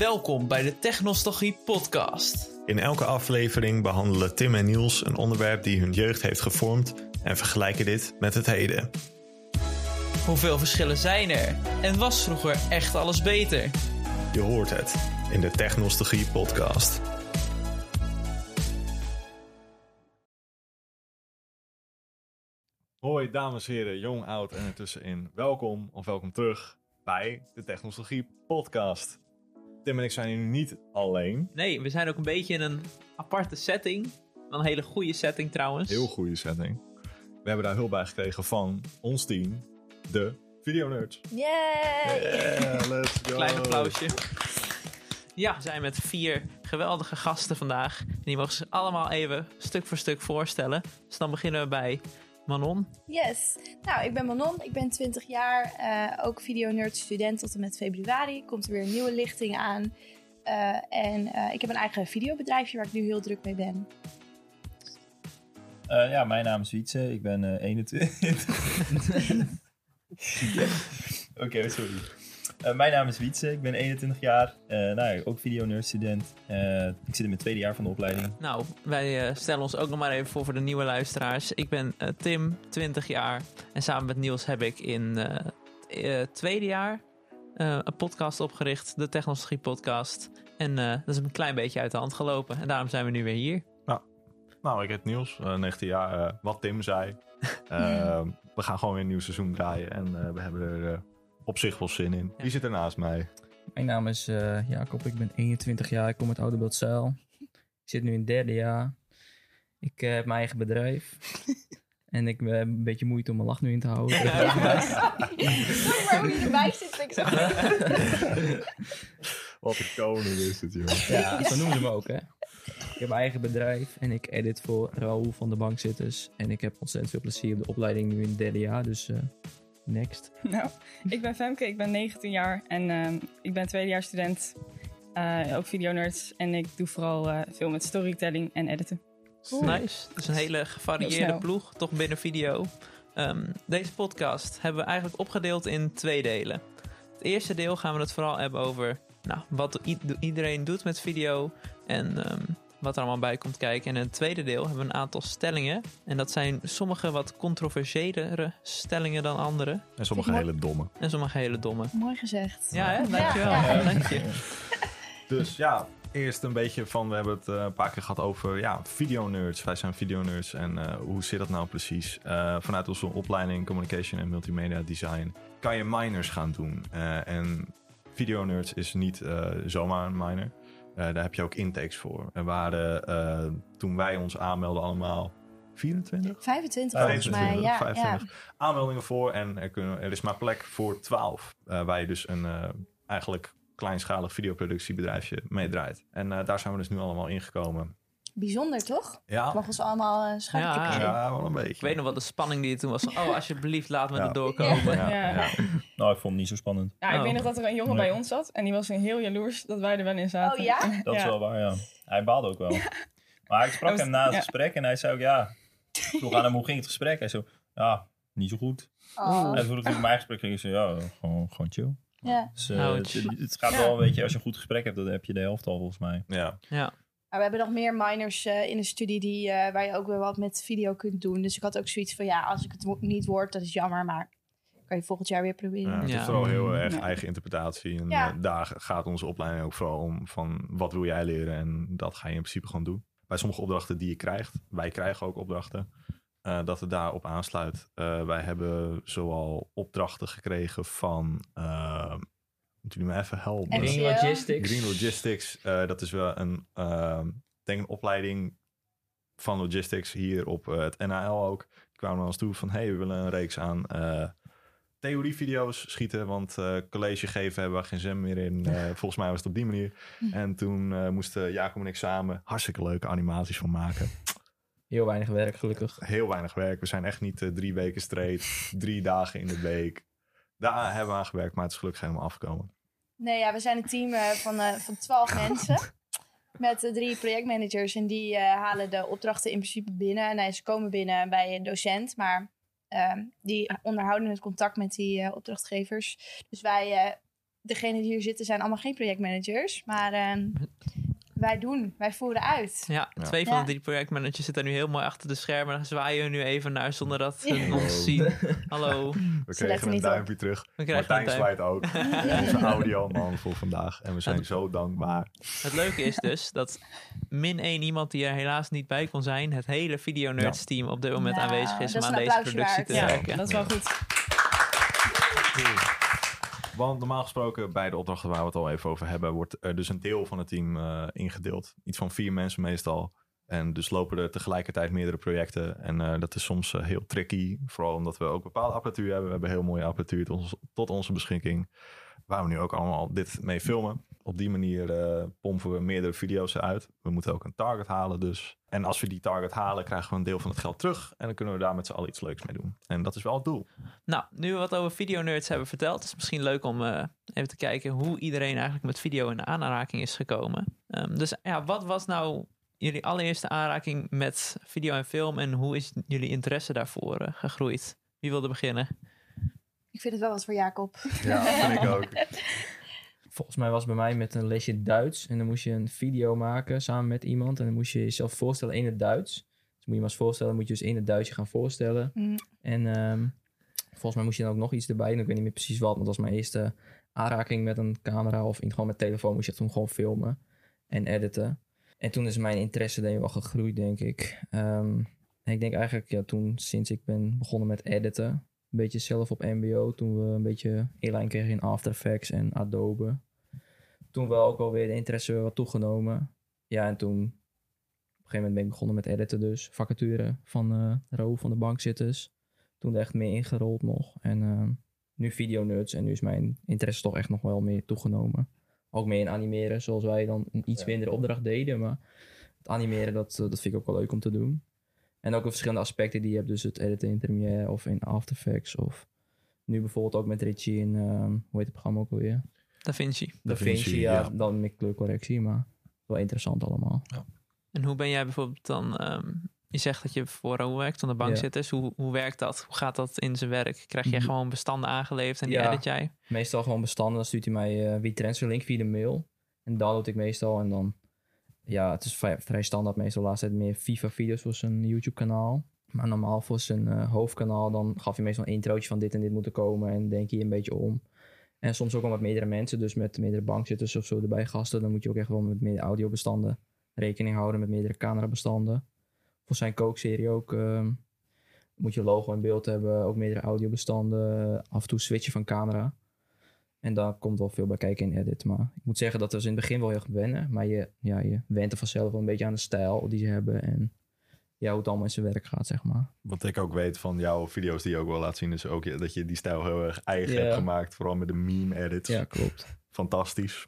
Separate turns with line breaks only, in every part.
Welkom bij de Technostalgie podcast.
In elke aflevering behandelen Tim en Niels een onderwerp die hun jeugd heeft gevormd en vergelijken dit met het heden.
Hoeveel verschillen zijn er? En was vroeger echt alles beter?
Je hoort het in de Technostalgie podcast. Hoi dames en heren, jong, oud en ertussenin. Welkom of welkom terug bij de Technologie Podcast. Tim en ik zijn hier niet alleen.
Nee, we zijn ook een beetje in een aparte setting. Een hele goede setting trouwens.
Heel goede setting. We hebben daar hulp bij gekregen van ons team, de Video Nerds.
Yay!
Yeah, let's go.
Klein applausje. Ja, we zijn met vier geweldige gasten vandaag. En die mogen zich allemaal even stuk voor stuk voorstellen. Dus dan beginnen we bij Manon.
Yes. Nou, ik ben Manon, ik ben 20 jaar, eh, ook videonerd student tot en met februari. Komt er weer een nieuwe lichting aan. Eh, en eh, ik heb een eigen videobedrijfje waar ik nu heel druk mee ben.
Uh, ja, mijn naam is Wietse. Ik ben uh, 21. Oké, okay, sorry. Uh, mijn naam is Wietse. Ik ben 21 jaar. nou, ook videonerd-student. ik zit in mijn tweede jaar van de opleiding.
Nou, wij stellen ons ook nog maar even voor voor de nieuwe luisteraars. Ik ben Tim, 20 jaar. En samen met Niels heb ik in het tweede jaar een podcast opgericht. De Technologie Podcast. En dat is een klein beetje uit de hand gelopen. En daarom zijn we nu weer hier.
Nou, ik heet Niels, uh, 19 jaar. Uh, wat Tim zei. Uh, we gaan gewoon weer een nieuw seizoen draaien. En we hebben er op zich wel zin in. Wie zit er naast mij?
Mijn naam is Jacob, ik ben 21 jaar. Ik kom uit Oudebeeldzeil. Ik zit nu in het derde jaar. Ik heb mijn eigen bedrijf. En ik heb een beetje moeite om mijn lach nu in te houden.
Ja, maar hoe je erbij zit, vind ik zo.
Wat een koning is het, joh.
Ja, zo noemen ze me ook, hè. Ik heb mijn eigen bedrijf en ik edit voor Raoul van de Bankzitters. En ik heb ontzettend veel plezier op de opleiding nu in het derde jaar, dus uh, next.
Nou, ik ben Femke, ik ben 19 jaar en uh, ik ben tweedejaars student. Uh, ook videonerds en ik doe vooral veel met storytelling en editen.
Cool. Nice, dat is een hele gevarieerde ploeg, toch binnen video. Um, deze podcast hebben we eigenlijk opgedeeld in twee delen. Het eerste deel gaan we het vooral hebben over nou, wat iedereen doet met video en um, wat er allemaal bij komt kijken. En in het tweede deel hebben we een aantal stellingen. En dat zijn sommige wat controversiëlere stellingen dan andere.
En sommige hele domme.
En sommige hele domme.
Mooi gezegd.
Ja, hè? dankjewel. Ja. Ja. Dank je.
Dus ja, eerst een beetje van, we hebben het uh, een paar keer gehad over ja, videonerds. Wij zijn videonerds en uh, hoe zit dat nou precies? Uh, vanuit onze opleiding Communication en Multimedia Design kan je minors gaan doen. en videonerds is niet zomaar een minor. Uh, daar heb je ook intakes voor. Er waren uh, toen wij ons aanmelden allemaal 24?
25 volgens mij, ja,
25 ja. aanmeldingen voor. En er, kunnen, er is maar plek voor 12. Uh, waar je dus een eigenlijk kleinschalig videoproductiebedrijfje mee draait. En daar zijn we dus nu allemaal ingekomen.
Bijzonder, toch?
Ja.
Het mag ons allemaal uh, schuimtje
ja, ja, wel een beetje.
Ik weet nog wat de spanning die er toen was. Oh, alsjeblieft, laat me ja. er doorkomen.
Ja. Ja. ja. Nou, ik vond het niet zo spannend.
Ja, ik oh. weet nog dat er een jongen nee. bij ons zat. En die was heel jaloers dat wij er wel in zaten.
Oh ja?
Dat is wel waar, ja. Hij baalde ook wel. Maar ik sprak was, hem na het gesprek en hij zei ook, ja... vroeg aan hem, hoe ging het gesprek? Hij zei, ja, niet zo goed.
Oh.
En toen ik mijn gesprek ging, ik zei, ja, gewoon, gewoon chill.
Ja.
Dus, uh, het, het, gaat wel een beetje, als je een goed gesprek hebt, dan heb je de helft al volgens mij.
Ja.
Ja.
Maar we hebben nog meer minors uh, in de studie die, uh, waar je ook weer wat met video kunt doen. Dus ik had ook zoiets van, ja, als ik het niet word, dat is jammer, maar kan je volgend jaar weer proberen.
Ja, het
Ja.
is vooral heel erg eigen interpretatie. En
Ja.
uh, daar gaat onze opleiding ook vooral om van wat wil jij leren en dat ga je in principe gewoon doen. Bij sommige opdrachten die je krijgt, wij krijgen ook opdrachten, uh, dat het daarop aansluit. Uh, wij hebben zoal opdrachten gekregen van, moeten jullie me even helpen?
Green Logistics.
Green Logistics, uh, dat is wel een, uh, denk een opleiding van logistics hier op uh, het NAL ook. Die kwamen naar ons toe van, hey, we willen een reeks aan theorievideo's schieten, want college geven hebben we geen zin meer in. volgens mij was het op die manier. En toen moesten Jacob en ik samen hartstikke leuke animaties van maken.
Heel weinig werk, gelukkig.
Heel weinig werk. We zijn echt niet drie weken straight, drie dagen in de week. Daar hebben we aan gewerkt, maar het is gelukkig helemaal afgekomen.
Nee, ja, we zijn een team uh, van, uh, van 12 mensen. Met uh, drie projectmanagers. En die halen de opdrachten in principe binnen. En ze komen binnen bij een docent. Maar ehm, die onderhouden het contact met die opdrachtgevers. Dus wij degenen die hier zitten zijn allemaal geen projectmanagers. Maar ehm, wij doen, wij voeren uit.
Ja,
Ja.
twee van
Ja.
de drie projectmanagers zitten nu heel mooi achter de schermen. Dan zwaaien we nu even naar zonder dat ze
Ja.
ons zien. Hallo.
We kregen een
niet op.
duimpje terug.
We krijgen
Martijn zwaait ook. Onze audioman voor vandaag. En we zijn zo dankbaar.
Het leuke is dus dat min één iemand die er helaas niet bij kon zijn, het hele Video Nerds team op dit moment
Nou,
aanwezig is om aan deze productie te
waard.
Werken.
dat is wel goed.
Want normaal gesproken bij de opdrachten waar we het al even over hebben, wordt er dus een deel van het team eh, ingedeeld. Iets van vier mensen meestal. En dus lopen er tegelijkertijd meerdere projecten. En eh, dat is soms eh, heel tricky. Vooral omdat we ook bepaalde apparatuur hebben. We hebben heel mooie apparatuur tot, onze beschikking. Waar we nu ook allemaal dit mee filmen. Op die manier eh, pompen we meerdere video's eruit. We moeten ook een target halen dus. En als we die target halen, krijgen we een deel van het geld terug. En dan kunnen we daar met z'n allen iets leuks mee doen. En dat is wel het doel.
Nou, nu we wat over Video Nerds hebben verteld, is het misschien leuk om eh, even te kijken hoe iedereen eigenlijk met video in aanraking is gekomen. Ehm, dus ja, wat was nou jullie allereerste aanraking met video en film en hoe is jullie interesse daarvoor eh, gegroeid? Wie wilde beginnen?
Ik vind het wel wat voor Jacob.
Ja, vind ik ook.
Volgens mij was bij mij met een lesje Duits. En dan moest je een video maken samen met iemand. En dan moest je jezelf voorstellen in het Duits. Dus moet je maar eens voorstellen, moet je dus in het Duits je gaan voorstellen.
Mm.
En ehm, volgens mij moest je dan ook nog iets erbij. En ik weet niet meer precies wat, want dat was mijn eerste aanraking met een camera. Of in, gewoon met telefoon moest je toen gewoon filmen en editen. En toen is mijn interesse denk ik wel gegroeid, denk ik. Ehm, en ik denk eigenlijk, ja, toen sinds ik ben begonnen met editen, een beetje zelf op MBO, toen we een beetje inlijn kregen in After Effects en Adobe. Toen wel ook wel weer de interesse wat toegenomen. Ja, en toen op een gegeven moment ben ik begonnen met editen dus. Vacature van eh Ro van de bankzitters. Toen er echt meer ingerold nog. En ehm, nu video nerds. En nu is mijn interesse toch echt nog wel meer toegenomen. Ook meer in animeren, zoals wij dan een iets minder opdracht deden. Maar het animeren, dat, eh, dat vind ik ook wel leuk om te doen. En ook de verschillende aspecten die je hebt. Dus het editen in Premiere of in After Effects. Of nu bijvoorbeeld ook met Richie in, ehm, hoe heet het programma ook alweer?
Da Vinci.
Da Vinci, ja,
ja.
Dan met kleurcorrectie, maar wel interessant allemaal.
En hoe ben jij bijvoorbeeld dan... ehm, je zegt dat je voor Ro werkt, van de bank
Ja.
zit. Dus hoe, hoe werkt dat? Hoe gaat dat in zijn werk? Krijg jij
Mhm.
gewoon bestanden aangeleverd en die
Ja.
edit jij?
Meestal gewoon bestanden, dan stuurt hij mij uh, WeTransfer link via de mail. En download ik meestal en dan... Ja, het is vrij, vrij standaard meestal. Laatst tijd meer FIFA-video's voor zijn YouTube-kanaal. Maar normaal voor zijn eh, hoofdkanaal, dan gaf hij meestal een introotje van dit en dit moet er komen. En denk je een beetje om. En soms ook wel met meerdere mensen, dus met meerdere bankzitters of zo erbij gasten. Dan moet je ook echt wel met meerdere audiobestanden rekening houden, met meerdere camerabestanden. Voor zijn kookserie ook ehm, moet je logo in beeld hebben, ook meerdere audiobestanden, af en toe switchen van camera. En daar komt wel veel bij kijken in edit. Maar ik moet zeggen dat was in het begin wel heel erg wennen. Maar je, ja, je went er vanzelf wel een beetje aan de stijl die ze hebben. En ja, hoe het allemaal in zijn werk gaat, zeg maar.
Wat ik ook weet van jouw video's die je ook wel laat zien, is ook dat je die stijl heel erg eigen
Ja.
hebt gemaakt. Vooral met de meme edits.
Ja, klopt.
Fantastisch.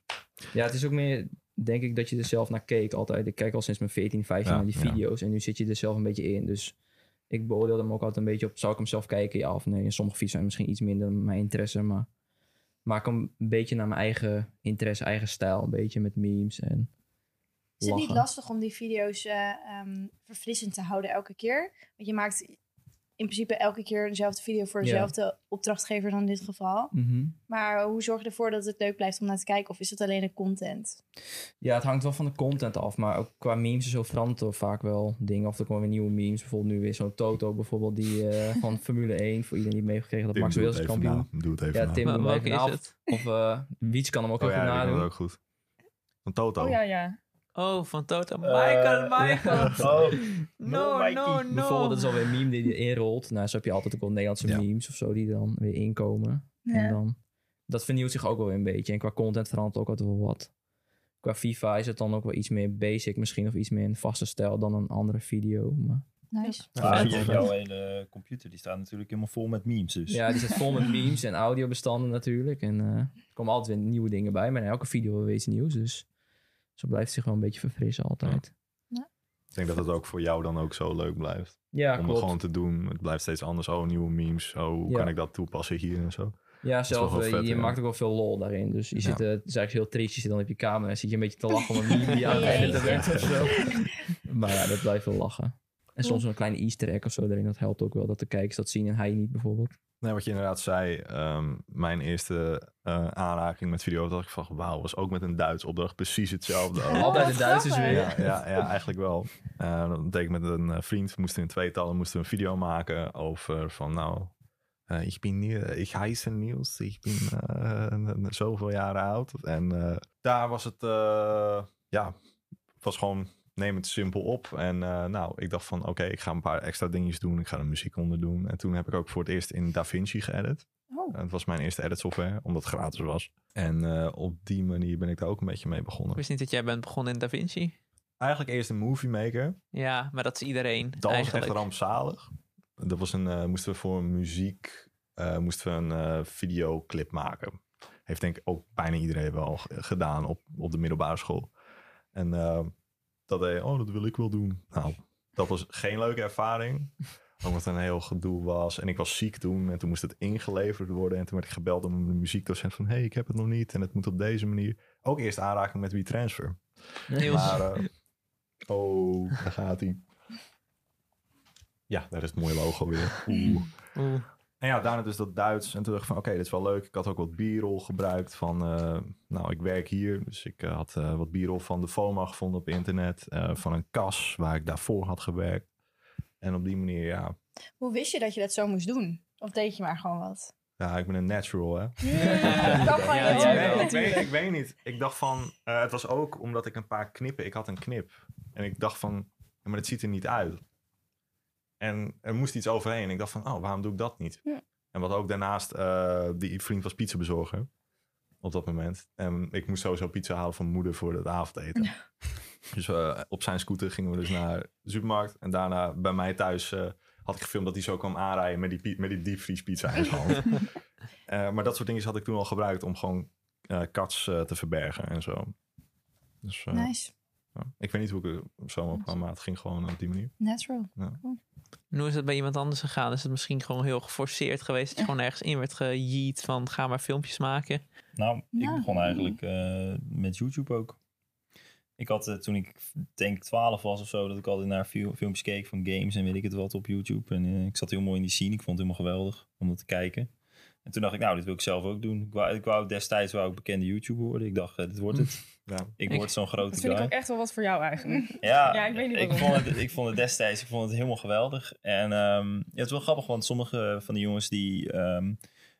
Ja, het is ook meer, denk ik, dat je er zelf naar keek altijd. Ik kijk al sinds mijn 14, 15
Ja,
naar die
ja.
video's. En nu zit je er zelf een beetje in. Dus ik beoordeel hem ook altijd een beetje op, zou ik hem zelf kijken? Ja of nee? En sommige video's zijn misschien iets minder mijn interesse. Maar maak hem een beetje naar mijn eigen interesse, eigen stijl. Een beetje met memes en
Is het niet lastig om die video's ehm, verfrissend te houden elke keer? Want je maakt in principe elke keer dezelfde video voor dezelfde opdrachtgever dan in dit geval.
Mhm.
Maar hoe zorg je ervoor dat het leuk blijft om naar te kijken? Of is het alleen de content?
Ja, het hangt wel van de content af. Maar ook qua memes en zo verandert er vaak wel dingen. Of er komen weer nieuwe memes. Bijvoorbeeld nu weer zo'n Toto bijvoorbeeld. Die eh, van Formule 1. Voor iedereen die meegekregen dat
Tim,
Max
even
kampioen.
na. Doe het even
Ja,
na.
Tim even na.
is
Of,
het?
of eh Wiets kan hem ook
Oh
heel
ja,
nadoen.
dat ook goed. Van Toto.
Oh ja, ja.
Oh, van Toto.
Eh,
Michael, Michael.
Oh,
No, no, no.
Bijvoorbeeld, dat is alweer een meme die je inrolt. Nou, zo heb je altijd ook wel Nederlandse
Ja.
memes of zo die dan weer inkomen. En dan, dat vernieuwt zich ook wel een beetje. En qua content verandert ook altijd wel wat. Qua FIFA is het dan ook wel iets meer basic misschien. Of iets meer een vaste stijl dan een andere video. Maar
Nice.
Ja,
jouw hele computer die staat natuurlijk helemaal vol met memes. Dus.
Ja, die zit vol met memes en audiobestanden natuurlijk. En eh, er komen altijd weer nieuwe dingen bij. Maar in elke video weer iets nieuws. Dus zo blijft zich wel een beetje verfrissen altijd.
Ik denk dat het ook voor jou dan ook zo leuk blijft.
Ja,
om het gewoon te doen. Het blijft steeds anders. Oh, nieuwe memes. Oh, hoe
Ja.
kan ik dat toepassen hier en zo.
Ja, zelf, eh,
vet,
je
ja.
maakt ook wel veel lol daarin. Dus je
Ja.
zit, eh, het is eigenlijk heel triest. Je zit dan op je kamer en zit je een beetje te lachen om een meme die aan het of zo. Maar ja, dat blijft wel lachen. En soms een kleine easter egg of zo erin. Dat helpt ook wel dat de kijkers dat zien en hij niet bijvoorbeeld.
Nee, wat je inderdaad zei, ehm, mijn eerste eh, aanraking met video dacht ik van wauw, was ook met een Duits opdracht precies hetzelfde.
Altijd
wat
de Duitsers weer.
Ja, ja, ja, eigenlijk wel. Eh dat deed ik met een eh, vriend. We moesten in tweetallen moesten we een video maken over van nou, eh, ik ben nieuw, ik heisse Niels, ik ben zoveel jaren oud. En eh, daar was het, eh, ja, het was gewoon neem het simpel op. En eh, nou, ik dacht van oké, ik ga een paar extra dingetjes doen. Ik ga er muziek onder doen. En toen heb ik ook voor het eerst in DaVinci geëdit.
Oh.
Het was mijn eerste edit software, omdat het gratis was. En eh, op die manier ben ik daar ook een beetje mee begonnen.
Ik wist niet dat jij bent begonnen in DaVinci.
Eigenlijk eerst een movie maker.
Ja, maar dat is iedereen
Dat was
eigenlijk.
echt rampzalig. Dat was een, eh, moesten we voor muziek moesten we een videoclip maken. Heeft denk ik ook bijna iedereen wel gedaan op, op de middelbare school. En dat deed, oh, dat wil ik wel doen. Nou, dat was geen leuke ervaring. Omdat het een heel gedoe was. En ik was ziek toen. En toen moest het ingeleverd worden. En toen werd ik gebeld door mijn muziekdocent van... hey, ik heb het nog niet. En het moet op deze manier. Ook eerst aanraking met WeTransfer. Maar, eh, oh, daar gaat hij. Ja, daar is het mooie logo weer. Oeh.
oeh,
En ja, daarna dus dat Duits. En toen dacht ik van, oké, dit is wel leuk. Ik had ook wat bierrol gebruikt van, eh, nou, ik werk hier. Dus ik eh, had eh, wat bierrol van de FOMA gevonden op internet. eh, van een kas waar ik daarvoor had gewerkt. En op die manier, ja,
Hoe wist je dat je dat zo moest doen? Of deed je maar gewoon wat?
ja ik ben een natural, hè.
Dat kan
Ja,
Nee, ik, weet, ik weet niet. Ik dacht van, eh, het was ook omdat ik een paar knippen, ik had een knip. En ik dacht van, ja, maar het ziet er niet uit. En er moest iets overheen. Ik dacht van, oh, waarom doe ik dat niet?
Ja.
En wat ook daarnaast, eh, die vriend was pizza bezorger op dat moment. En ik moest sowieso pizza halen van moeder voor het avondeten. Dus eh, op zijn scooter gingen we dus naar de supermarkt. En daarna bij mij thuis eh, had ik gefilmd dat hij zo kwam aanrijden met die, met die diepvriespizza in zijn hand. Maar dat soort dingen had ik toen al gebruikt om gewoon kats te verbergen en zo. Dus
Nice.
ja. ik weet niet hoe ik er zo op kwam, maar het ging gewoon op die manier.
Natural.
En hoe is het bij iemand anders gegaan? Is het misschien gewoon heel geforceerd geweest? Dat je gewoon ergens in werd gejeet van ga maar filmpjes maken?
Nou, ik begon eigenlijk eh, met YouTube ook. Ik had eh, toen ik denk 12 was of zo, dat ik altijd naar fil- filmpjes keek van games en weet ik het wat op YouTube. En eh, ik zat heel mooi in die scene. Ik vond het helemaal geweldig om dat te kijken. En toen dacht ik, nou, dit wil ik zelf ook doen. Ik wou, ik wou destijds wou ik bekende YouTuber worden. Ik dacht, dit wordt het.
Ja.
Ik
Ik-
word zo'n grote
Dat vind ik
guy.
ook echt wel wat voor jou eigenlijk.
Ja,
Ja, ik weet niet
ik
waarom.
vond, het, ik vond het destijds ik vond het helemaal geweldig. En ehm, ja, het is wel grappig, want sommige van die jongens die, ehm,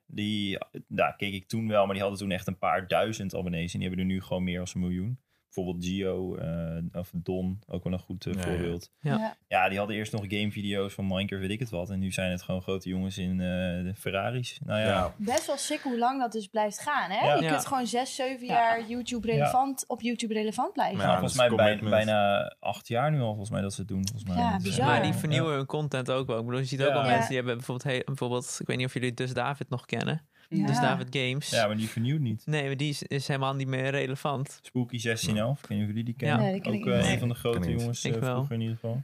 die nou, keek ik toen wel, maar die hadden toen echt een paar duizend abonnees. En die hebben er nu gewoon meer dan een miljoen. Bijvoorbeeld Gio eh, of Don, ook wel een goed eh, voorbeeld.
Ja.
Ja.
Ja, die hadden eerst nog gamevideo's van Minecraft, weet ik het wat. En nu zijn het gewoon grote jongens in eh, de Ferraris. Nou ja,
Ja.
Best wel sick hoe lang dat dus blijft gaan, hè?
Ja.
Je
Ja.
kunt gewoon zes, zeven
Ja.
jaar YouTube relevant, op YouTube relevant blijven.
Ja,
volgens mij bij, bijna acht jaar nu al, volgens mij, dat ze het doen. Volgens mij.
Ja, bizar.
Maar die vernieuwen hun content ook wel. Ik bedoel, je ziet ook
Ja.
al mensen die hebben bijvoorbeeld, bijvoorbeeld, ik weet niet of jullie Dus David nog kennen.
Ja.
Dus David Games.
Ja, maar die vernieuwt niet.
Nee, maar die is, is helemaal niet meer relevant.
Spooky 1611, ik weet niet of jullie die kennen.
Nee, die ken ik
ook
niet.
eh, een van de grote jongens
Ik
eh,
wel.
vroeger in ieder geval.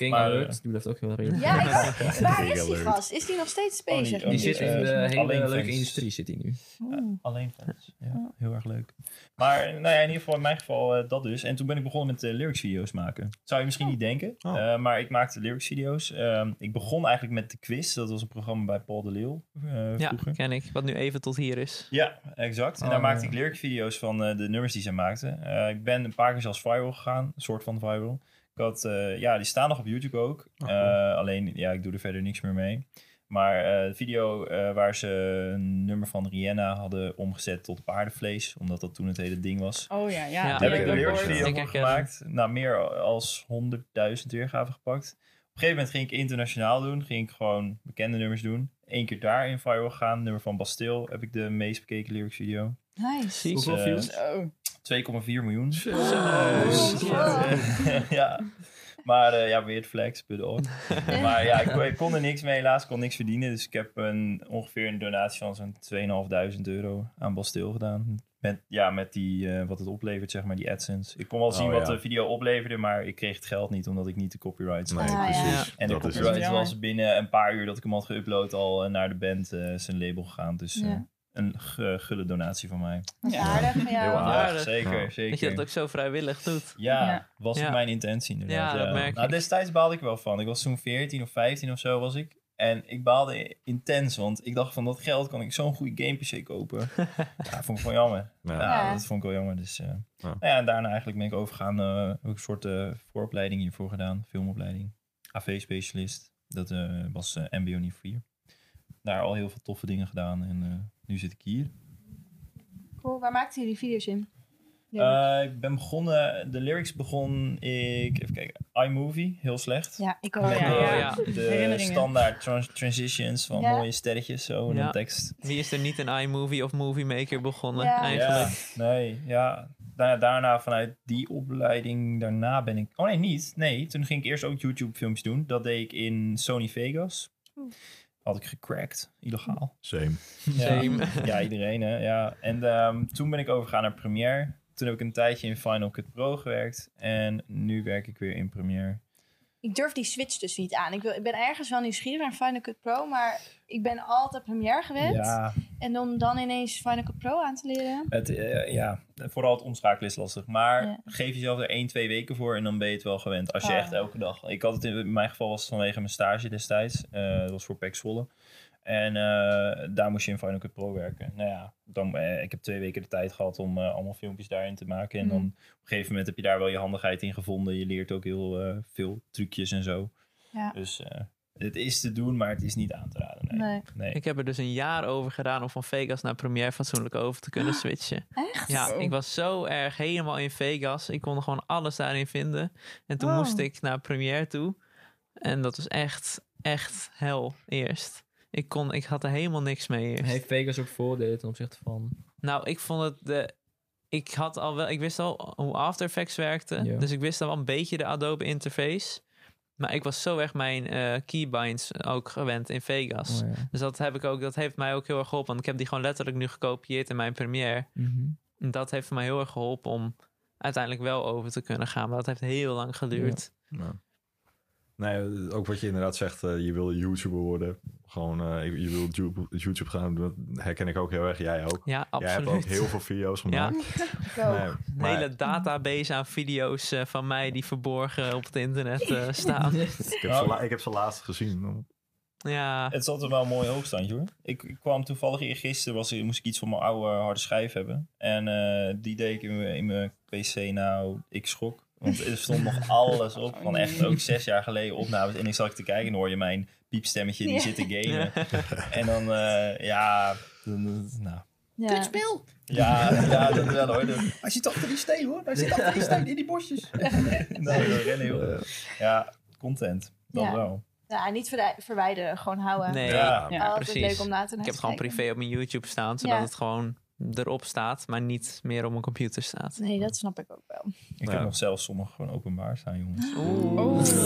King
Maar,
Alert,
eh,
die blijft ook heel redelijk.
Ja, ik waar is die gast? Is die nog steeds
Oh, die-
bezig?
oh,
Die zit in
Eh,
de hele
alleen
leuke
fans.
industrie zit hij nu.
Oeh.
Alleen fans. Ja, heel erg leuk. Maar nou ja, in ieder geval in mijn geval eh, dat dus. En toen ben ik begonnen met uh, lyrics video's maken. Zou je misschien niet denken.
Oh.
Eh, maar ik maakte lyrics video's. Ehm, ik begon eigenlijk met de quiz. Dat was een programma bij Paul de Leeuw eh,
Ja,
vroeger.
ken ik. Wat nu even tot hier is.
Ja, exact. En
Oh,
daar maakte
ja.
ik lyric video's van eh, de nummers die zij maakten. Eh, ik ben een paar keer zelfs viral gegaan. Een soort van viral. Ik had, eh, ja, die staan nog op YouTube ook.
Oh,
Eh, alleen, ja, ik doe er verder niks meer mee. Maar eh, de video eh, waar ze een nummer van Rihanna hadden omgezet tot paardenvlees. Omdat dat toen het hele ding was.
Oh ja, ja.
Daar heb ik een lyrics
ook,
video gemaakt. Nou, meer als 100.000 weergaven gepakt. Op een gegeven moment ging ik internationaal doen. Ging ik gewoon bekende nummers doen. Eén keer daarin viral gaan. Nummer van Bastille heb ik de meest bekeken lyrics video.
Nice.
Dus,
Hoeveel
eh,
views?
Zo.
2,4 miljoen.
Zo.
ja. Maar eh, ja, weird flex, but on. maar ja, ik, kon- ik kon er niks mee helaas. Ik kon niks verdienen. Dus ik heb een, ongeveer een donatie van zo'n 2.500 euro aan Bastille gedaan. Met, ja, met die, eh, wat het oplevert, zeg maar, die AdSense. Ik kon wel zien
Oh,
wat
ja.
de video opleverde, maar ik kreeg het geld niet, omdat ik niet de copyrights
Nee,
had.
Ah, ja.
precies.
En de
dat
copyright was binnen een paar uur dat ik hem had geüpload al eh, naar de band zijn label gegaan. Dus
Ja.
Een gulle donatie van mij.
Dat is
Ja.
aardig jou.
Heel aardig,
aardig.
zeker,
Ja.
zeker.
Dat je dat ook zo vrijwillig doet.
Ja,
Ja.
was
Ja.
mijn intentie inderdaad.
Ja, dat merk
nou,
ik.
destijds baalde ik wel van. Ik was toen 14 of 15 of zo was ik. En ik baalde intens, want ik dacht van dat geld kan ik zo'n goede game PC kopen. ja, vond ik wel jammer.
Ja.
Ja,
Ja.
dat vond ik wel jammer. Dus, eh,
Ja.
Nou ja, en daarna eigenlijk ben ik overgegaan. eh heb ik een soort eh, vooropleiding hiervoor gedaan. Filmopleiding. AV-specialist. Dat eh, was MBO niveau 4. Daar al heel veel toffe dingen gedaan. En eh, nu zit ik hier.
Cool, waar maakten jullie video's in?
Eh, ik ben begonnen, de lyrics begon ik, even kijken, iMovie, heel slecht.
ja, ik ook.
Met
ja,
de,
ja.
de standaard trans- transitions van
Ja.
mooie sterretjes zo en
Ja.
dan tekst.
Wie is er niet in iMovie of Movie Maker begonnen
Ja.
eigenlijk?
Ja, nee, ja. Da- daarna vanuit die opleiding, daarna ben ik... Oh nee, niet. Nee, toen ging ik eerst ook YouTube filmpjes doen. Dat deed ik in Sony Vegas.
Oeh.
Had ik gecrackt, illegaal.
Same.
Ja,
Same.
ja iedereen hè. Ja. En ehm, toen ben ik overgegaan naar Premiere. Toen heb ik een tijdje in Final Cut Pro gewerkt. En nu werk ik weer in Premiere.
Ik durf die switch dus niet aan. Ik, wil, ik ben ergens wel nieuwsgierig naar Final Cut Pro, maar ik ben altijd Premiere gewend.
Ja,
En om dan ineens Final Cut Pro aan te leren.
het, eh, ja, vooral het omschakelen is lastig. Maar
Ja.
geef jezelf er 1, 2 weken voor en dan ben je het wel gewend. Als je
Ah.
echt elke dag... Ik had het in, in mijn geval was het vanwege mijn stage destijds. Eh, dat was voor PEC Zwolle. En eh, daar moest je in Final Cut Pro werken. Nou ja, dan, eh, ik heb twee weken de tijd gehad om eh, allemaal filmpjes daarin te maken. En
Mhm.
dan op een gegeven moment heb je daar wel je handigheid in gevonden. Je leert ook heel eh, veel trucjes en zo.
Ja.
Dus eh, het is te doen, maar het is niet aan te raden. Nee.
Nee.
nee.
Ik heb er dus een jaar over gedaan om van Vegas naar Premiere fatsoenlijk over te kunnen switchen.
Echt?
Ja,
Zo.
ik was zo erg helemaal in Vegas. Ik kon gewoon alles daarin vinden. En toen
Oh.
moest ik naar Premiere toe. En dat was echt, echt hel eerst. Ik, kon, ik had er helemaal niks mee eerst.
Heeft Vegas ook voordelen ten opzichte van...
Nou, ik vond het de. Ik had al wel, ik wist al hoe After Effects werkte.
Ja.
Dus ik wist al wel een beetje de Adobe interface. Maar ik was zo erg mijn eh, keybinds ook gewend in Vegas.
Oh, ja.
Dus dat heb ik ook, dat heeft mij ook heel erg geholpen. Want ik heb die gewoon letterlijk nu gekopieerd in mijn Premiere.
Mhm.
En dat heeft mij heel erg geholpen om uiteindelijk wel over te kunnen gaan. Maar dat heeft heel lang geduurd.
Ja. Nee, ook wat je inderdaad zegt, eh, je wil YouTuber worden. Gewoon, eh, je wil YouTube, YouTube gaan doen. Dat herken ik ook heel erg. Jij ook.
Ja,
Jij hebt
absoluut.
ook heel veel video's
Ja,
gemaakt.
Ook.
Nee,
een
maar
hele database aan video's eh, van mij die verborgen op het internet eh, staan.
ik, heb ze, ik heb ze laatst gezien.
Ja,
Het is altijd wel een mooi hoogstandje hoor. Ik, ik kwam toevallig eergisteren, was, moest ik iets van mijn oude harde schijf hebben. En eh, die deed ik in mijn, in mijn PC nou, ik schrok. Want er stond nog alles op, van echt ook zes jaar geleden opnames. En ik zat te kijken en hoor je mijn piepstemmetje die
Ja.
zit te gamen. En dan, eh, ja, dan, nou...
Ja.
Ja, ja, dat wel hoor. Hij zit achter die steen hoor. Hij zit achter die steen in die bosjes. nou, rennen heel. Ja, content. Dat
Ja.
wel.
Ja, niet verwij- verwijderen, gewoon houden.
nee.
Ja.
Precies.
leuk om na te
Ik heb het gewoon privé op mijn YouTube staan, zodat
Ja.
het gewoon erop staat, maar niet meer op mijn computer staat.
Nee, dat snap ik ook wel.
Ik
Ja.
heb nog zelfs sommige gewoon openbaar staan, jongens.
Oeh.
Oh,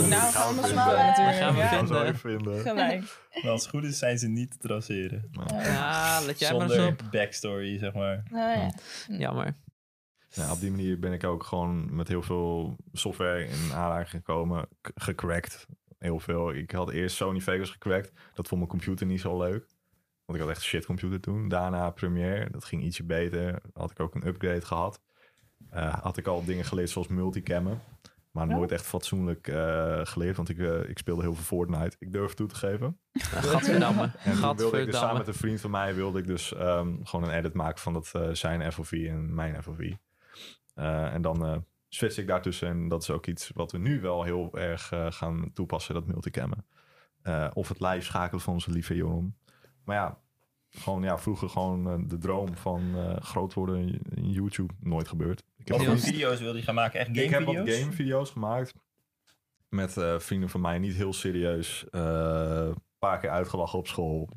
nou gaan we
we
zoeken
vinden.
natuurlijk.
Gaan we
Ja,
vinden.
Gaan we zo even vinden.
Gelijk.
Maar als het goed is, zijn ze niet te traceren.
Ja, let jij maar eens
Zonder
op.
backstory, zeg maar.
Oh, ja.
Jammer.
Ja, op die manier ben ik ook gewoon met heel veel software in aanraking gekomen. Gecrackt. Heel veel. Ik had eerst Sony Vegas gecrackt. Dat vond mijn computer niet zo leuk. Want ik had echt een shit computer toen. Daarna Premiere. Dat ging ietsje beter. Had ik ook een upgrade gehad. Eh, had ik al dingen geleerd zoals multicammen. Maar nooit echt fatsoenlijk eh, geleerd. Want ik, eh, ik speelde heel veel Fortnite. Ik durf toe te geven.
Gadverdamme.
En toen wilde ik dus samen met een vriend van mij wilde ik dus ehm, gewoon een edit maken van dat, zijn FOV en mijn FOV. Eh, en dan eh switch ik daartussen. En dat is ook iets wat we nu wel heel erg gaan toepassen, dat multicammen. Eh, of het live schakelen van onze lieve Joram. Maar ja, gewoon, ja, vroeger gewoon eh, de droom van eh, groot worden in, YouTube nooit gebeurd. Ik heb,
Wat voor video's wilde je gaan maken? Echt
ik heb wat
gamevideo's?
gamevideo's gemaakt. Met eh, vrienden van mij, niet heel serieus. eh, Een paar keer uitgelachen op school.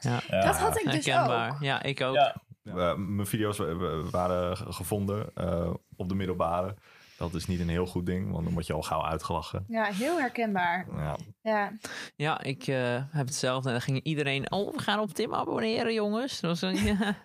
Ja.
Ja.
Dat had ik dus
Herkenbaar.
ook.
Ja, ik ook.
Ja,
Eh, mijn video's wa- wa- waren ge- gevonden eh, op de middelbare. Dat is niet een heel goed ding, want dan word je al gauw uitgelachen.
Ja, heel herkenbaar.
Ja,
Ja.
Ja, ik eh, heb hetzelfde. En dan ging iedereen... Oh, we gaan op Tim abonneren, jongens. Dat was een, ja,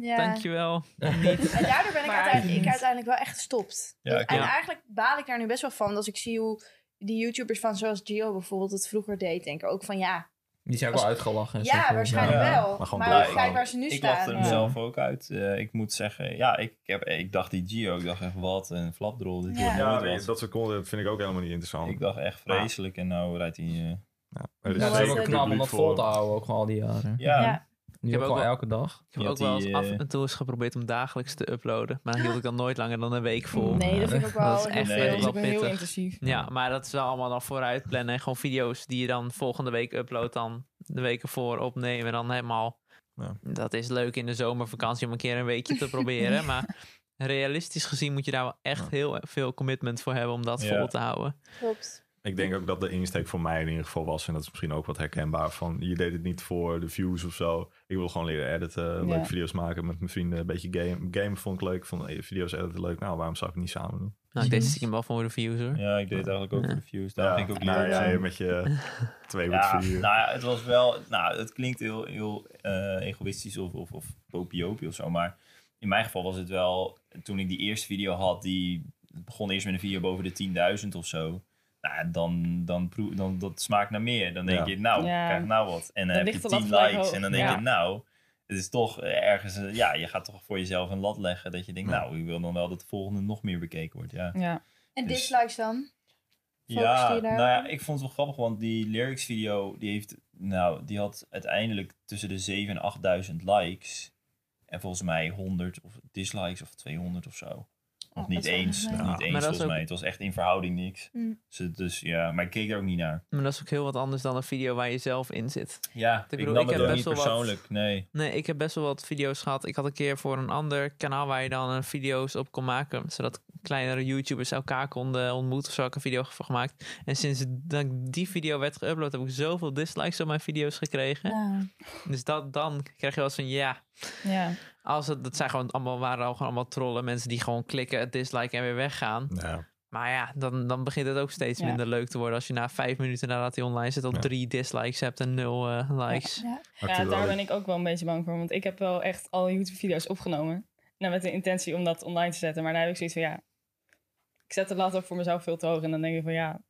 ja.
dankjewel.
En daardoor ben ik,
Maar-
uiteindelijk, ik uiteindelijk wel echt gestopt.
Ja,
en
ja.
eigenlijk baal ik daar nu best wel van. Als ik zie hoe die YouTubers van zoals Gio bijvoorbeeld het vroeger deed. Denk ik ook van ja,
Die zijn ook wel uitgelachen.
Ja, waarschijnlijk
Ja.
wel.
Maar
Maar,
gewoon
kijk waar ze nu
Ik lachte
staan.
hem zelf ook uit. Eh, ik moet zeggen, ja, ik, heb, ik dacht die Gio, ik dacht echt wat een flapdrol. Dit
Ja.
Ja, nee, dat soort content vind ik ook helemaal niet interessant.
Ik dacht echt vreselijk en nou rijdt hij... eh,
ja, er is
het is
Wel
ook
wat,
knap om
publiek
dat vol te houden, ook gewoon al die jaren.
ja,
Ja.
Nu
heb
ook gewoon
wel-
elke dag.
Ik heb ook wel
die,
eens af
eh,
en toe eens geprobeerd om dagelijks te uploaden. Maar dan hield ik dan nooit langer dan een week vol.
Nee, dat vind ik ook wel
Dat is echt
Nee.
veel.
Dat is ook
wel
wel heel intensief.
Ja, maar dat is wel allemaal dan vooruit plannen. En gewoon video's die je dan volgende week uploadt, dan de weken voor opnemen. Dan helemaal.
Ja.
Dat is leuk in de zomervakantie om een keer een weekje te proberen. Maar realistisch gezien moet je daar wel echt
Ja.
heel veel commitment voor hebben om dat
Ja.
vol te houden.
Klopt.
Ik denk ook dat de insteek voor mij in ieder geval was, en dat is misschien ook wat herkenbaar, van je deed het niet voor de views of zo. Ik wil gewoon leren editen,
Ja.
leuke video's maken met mijn vrienden, een beetje game. Game vond ik leuk, ik vond eh, video's editen leuk. Nou, waarom zou ik het niet samen doen?
Nou, ik deed stiekem wel voor de views hoor.
ja, ik deed het eigenlijk ook
Ja.
voor de views. Daar ging ik ook
nou,
leuk
jij
zijn.
met je twee
Ja, nou ja, het was wel... Nou, het klinkt heel, heel eh, egoïstisch of, of, of popiopie of zo, maar in mijn geval was het wel... Toen ik die eerste video had, die begon eerst met een video boven de 10.000 of zo. Nou, dan, dan, proe, dan dat smaakt naar meer. Dan denk
Ja.
je, nou,
Ja.
krijg nou wat. En dan
Dan
heb je
de lat
10
gelijk
likes en dan denk
Ja.
je, nou... Het is toch ergens... eh, ja, je gaat toch voor jezelf een lat leggen. Dat je denkt,
Ja.
nou, ik wil dan wel dat de volgende nog meer bekeken wordt. Ja.
Ja.
En
Dus-
dislikes dan? Focus
Ja, nou ja, ik vond het wel grappig, want die lyrics video, die heeft, nou, die had uiteindelijk tussen de 7 en 8000 likes. En volgens mij 100 of dislikes of 200 of zo. Of
Oh,
niet
is wel
eens, niet eens volgens
ook-
mij. Het was echt in verhouding niks.
Mm.
Dus, dus ja, maar ik keek er ook niet naar.
Maar dat is ook heel wat anders dan een video waar je zelf in zit.
Ja, ik,
bedoel,
nam
ik
het
heb
ook
best
niet
wel wat-
persoonlijk, nee.
Nee, ik heb best wel wat video's gehad. Ik had een keer voor een ander kanaal waar je dan video's op kon maken. Zodat kleinere YouTubers elkaar konden ontmoeten. Of zo heb ik een video van gemaakt. En sinds dat die video werd geüpload, heb ik zoveel dislikes op mijn video's gekregen. Dus dat, dan krijg je wel eens van ja.
Ja.
Als het, dat zijn gewoon allemaal, waren al gewoon allemaal trollen. Mensen die gewoon klikken, het dislike en weer weggaan.
Ja.
Maar ja, dan, dan begint het ook steeds
Ja.
minder leuk te worden. Als je na vijf minuten nadat hij online zit al
Ja.
drie dislikes hebt en nul eh, likes.
ja.
daar ben ik ook wel een beetje bang voor. Want ik heb wel echt alle YouTube-video's opgenomen. Nou, met de intentie om dat online te zetten. Maar daar heb ik zoiets van, ja... Ik zet de lat ook voor mezelf veel te hoog. En dan denk ik van, ja...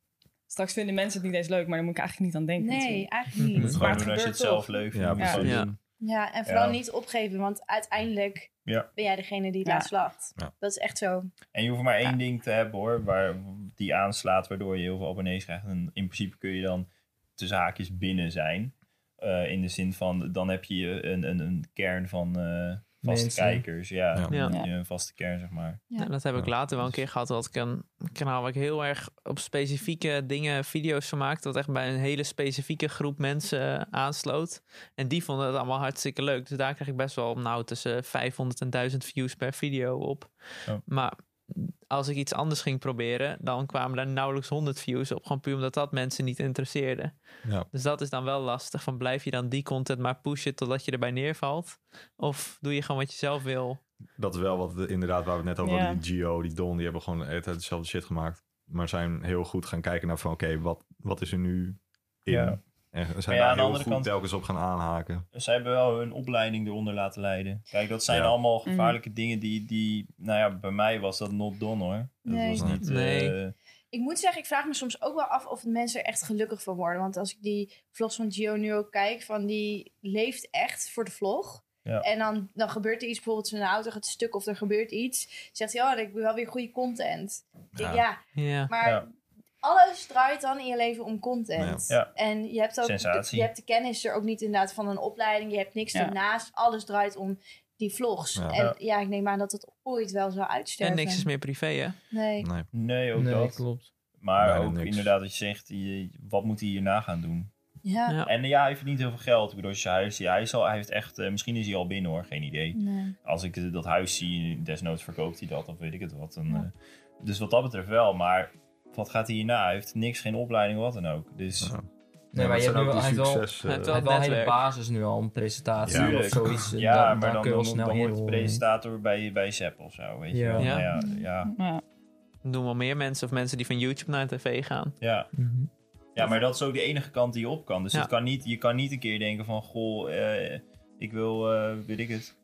Straks vinden mensen het niet eens leuk, maar daar moet ik eigenlijk niet aan denken.
Nee,
natuurlijk.
eigenlijk niet.
het
Maar
gewoon
het
doen als je
gebeurt
het zelf leuk vindt.
Ja,
het
precies.
Ja.
en vooral
Ja.
niet opgeven, want uiteindelijk
Ja.
ben jij degene die
Ja.
laat slacht.
Ja.
Dat is echt zo.
En je hoeft maar één
Ja.
ding te hebben hoor, waar die aanslaat, waardoor je heel veel abonnees krijgt. En in principe kun je dan tussen haakjes binnen zijn. Eh, in de zin van, dan heb je een, een, een kern van eh, vaste
Mensen.
kijkers. Ja,
Ja.
je een vaste kern zeg maar.
Ja.
Ja, dat heb ik
Ja.
later wel een keer gehad. Dat ik een kanaal waar ik heel erg op specifieke dingen video's van maakte. Dat echt bij een hele specifieke groep mensen eh, aansloot. En die vonden het allemaal hartstikke leuk. Dus daar kreeg ik best wel nou tussen 500 en 1000 views per video op.
Ja.
Maar als ik iets anders ging proberen, dan kwamen daar nauwelijks 100 views op. Gewoon puur omdat dat mensen niet interesseerde.
Ja.
Dus dat is dan wel lastig. Van blijf je dan die content maar pushen totdat je erbij neervalt? Of doe je gewoon wat je zelf wil?
Dat is wel wat we- inderdaad waar we het net over
Ja.
hadden. Die Gio, die Don, die hebben gewoon de hele tijd dezelfde shit gemaakt. Maar zijn heel goed gaan kijken naar van oké, wat, wat is er nu in?
Ja.
En zijn
ja,
daar
aan de
heel
andere
goed
kant-
telkens op gaan aanhaken.
Zij hebben wel hun opleiding eronder laten leiden. Kijk, dat zijn
Ja.
allemaal
Mhm.
gevaarlijke dingen die, die... Nou ja, bij mij was dat not done hoor. Dat
Nee.
was niet...
Nee.
eh,
Ik moet zeggen, ik vraag me soms ook wel af of mensen er echt gelukkig van worden. Want als ik die vlogs van Gio nu ook kijk, van die leeft echt voor de vlog.
Ja.
En dan, dan gebeurt er iets, bijvoorbeeld zijn auto gaat stuk of er gebeurt iets. Zegt hij, oh, ik wil wel weer goede content.
Ja.
ja,
Ja.
maar
Ja.
Alles draait dan in je leven om content.
Ja.
En je hebt ook
Sensatie.
je hebt de kennis er ook niet inderdaad van een opleiding. Je hebt niks
Ja.
ernaast. Alles draait om die vlogs.
Ja.
En ja, ik neem aan dat het ooit wel zou uitsterven.
En niks is meer privé, hè?
Nee.
Nee.
Nee, ook
nee,
dat.
klopt.
Maar
Bijna
ook
niks.
inderdaad wat je zegt, je- wat moet hij hierna gaan doen?
Ja.
Ja.
En ja, hij verdient heel veel geld. Ik bedoel, als je huis, ja, hij, is al, hij heeft echt, eh, misschien is hij al binnen hoor, geen idee.
Nee.
Als ik eh, dat huis zie, desnoods verkoopt hij dat, of weet ik het wat. Dan,
Ja.
eh, dus wat dat betreft wel, maar wat gaat hij hierna? Hij heeft niks, geen opleiding, wat dan ook. Dus
Ja.
Nee, maar je hebt nu wel, hij heeft wel, een hele basis nu al, een presentatie
Ja.
of zoiets.
ja, maar dan,
kun je wel
dan,
snel
dan wordt de presentator bij, bij Sepp of zo, weet je
Ja.
wel.
Ja.
Ja, ja,
Ja.
Doen wel meer mensen of mensen die van YouTube naar tv gaan.
ja.
Mhm.
Ja, maar dat is ook de enige kant die je op kan. Dus
Ja.
het kan niet, je kan niet een keer denken van... Goh, eh, ik wil, eh, weet ik het...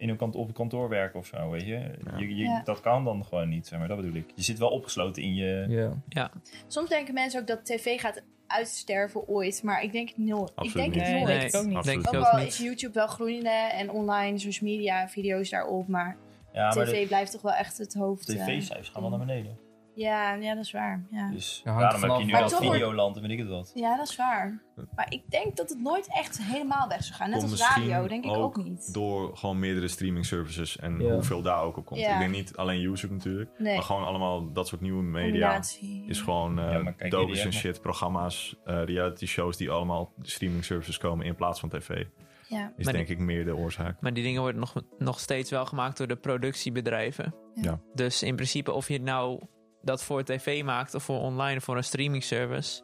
In een kant, op een kantoor werken of zo, weet je.
Ja.
je, je
Ja.
Dat kan dan gewoon niet, zeg maar. Dat bedoel ik. Je zit wel opgesloten in je...
Ja.
Soms denken mensen ook dat tv gaat uitsterven ooit. Maar ik denk het nul. Ik
Absoluut
denk
niet.
het
Nee,
nooit.
denk ik ook niet.
Denk ik
Ook
ook
al
niet.
is YouTube wel groeiende en online social media video's daarop, maar
Ja, maar
tv
de
blijft toch wel echt het hoofd. eh.
tv-cijfers gaan wel naar beneden.
Ja, ja, dat is waar. Ja.
Dus
Ja,
daarom heb je nu
Maar
al Videoland en weet ik het wat.
ja, dat is waar. Maar ik denk dat het nooit echt helemaal weg zou gaan. Net
Komt
als radio, denk ik ook niet.
Door gewoon meerdere streaming services en
Ja.
hoeveel daar ook op komt.
Ja.
Ik denk niet alleen YouTube natuurlijk,
Nee,
maar gewoon allemaal dat soort nieuwe media.
combinatie.
Is gewoon eh
kijk,
docus
die
en shit, programma's, eh, reality shows die allemaal streaming services komen in plaats van tv.
Ja.
Is
Maar
denk ik meer de oorzaak.
Maar die dingen worden nog, nog steeds wel gemaakt door de productiebedrijven.
Ja.
Dus in principe, of je het nou dat voor tv maakt of voor online of voor een streaming service,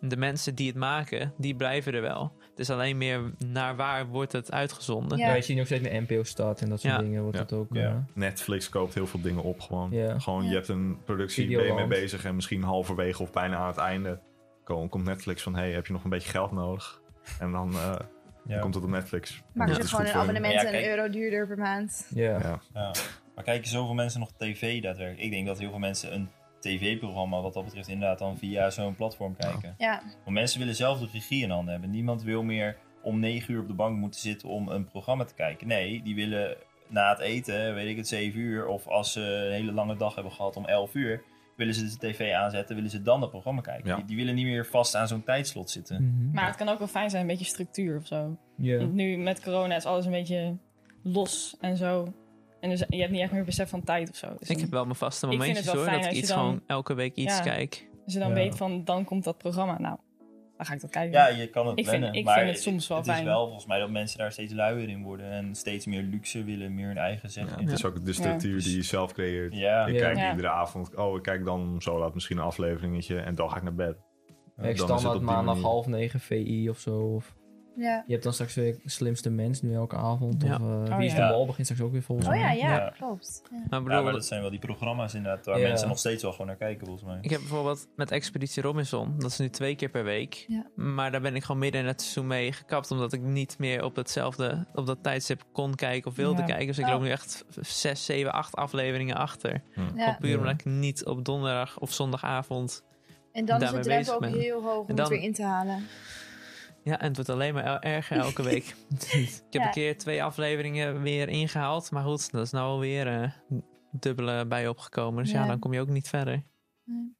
de mensen die het maken, die blijven er wel. Het is alleen meer naar waar wordt het uitgezonden.
Ja.
Ja, je ziet nog steeds met NPO start en dat soort
Ja.
dingen wordt
Ja.
het ook.
Ja.
eh,
Netflix koopt heel veel dingen op gewoon.
Ja.
Gewoon,
Ja.
je hebt een productie, ben je mee bezig en misschien halverwege of bijna aan het einde kom- komt Netflix van, hey, heb je nog een beetje geld nodig? En dan eh,
Ja.
komt het op Netflix.
Ze
is
gewoon een abonnement
Ja,
een euro duurder per maand.
ja.
Ja.
Ja. Maar kijken zoveel mensen nog tv daadwerkelijk? Ik denk dat heel veel mensen een tv-programma wat dat betreft inderdaad dan via zo'n platform kijken.
Ja,
Want mensen willen zelf de regie in handen hebben. Niemand wil meer om negen uur op de bank moeten zitten om een programma te kijken. Nee, die willen na het eten, weet ik het, zeven uur. Of als ze een hele lange dag hebben gehad om elf uur. Willen ze de tv aanzetten, willen ze dan het programma kijken.
Ja.
Die, die willen niet meer vast aan zo'n tijdslot zitten.
Mhm.
Maar het kan ook wel fijn zijn, een beetje structuur of zo.
Ja.
Want nu met corona is alles een beetje los en zo. En dus, je hebt niet echt meer besef van tijd of zo. Dus
Ik heb wel mijn vaste
Ik vind
momentjes
het wel
hoor,
fijn
dat ik
als
iets
je dan-
gewoon elke week iets
Ja.
kijk.
als je dan
Ja.
weet van, dan komt dat programma. Nou, dan ga ik dat kijken.
Ja, je kan het
Ik vind-
plannen,
ik
maar
vind het soms wel
het
fijn.
is wel volgens mij dat mensen daar steeds luier in worden. En steeds meer luxe willen, meer hun eigen
Ja,
zeggen.
het is ook de structuur die je zelf creëert.
Ja,
Ik
Ja.
kijk
Ja.
iedere avond, oh ik kijk dan zo laat misschien een afleveringetje en dan ga ik naar bed.
Ik
het
standaard maandag half negen VI of zo. Of,
ja.
je hebt dan straks weer slimste mens nu elke avond.
Ja.
Of eh,
Oh,
Wie is
ja.
de Mol begint straks ook weer volgens
Oh
mij.
ja, ja,
Ja.
klopt. Ja.
Maar bedoel,
maar dat zijn wel die programma's inderdaad waar
Ja.
mensen nog steeds wel gewoon naar kijken volgens mij.
ik heb bijvoorbeeld met Expeditie Robinson, dat is nu twee keer per week.
Ja.
Maar daar ben ik gewoon midden in het seizoen mee gekapt, omdat ik niet meer op hetzelfde, op dat tijdstip kon kijken of wilde
Ja.
kijken. Dus ik
Oh.
loop nu echt zes, zeven, acht afleveringen achter.
Ja.
Gewoon puur omdat ik niet op donderdag of zondagavond
En dan is de drempel ook
ben.
heel hoog om
En dan-
het weer in te halen.
Ja, en het wordt alleen maar erger elke week. ik heb
Ja.
een keer twee afleveringen weer ingehaald. Maar goed, dat is nou alweer eh dubbele bij opgekomen. Dus ja.
Ja.
dan kom je ook niet verder.
Nee.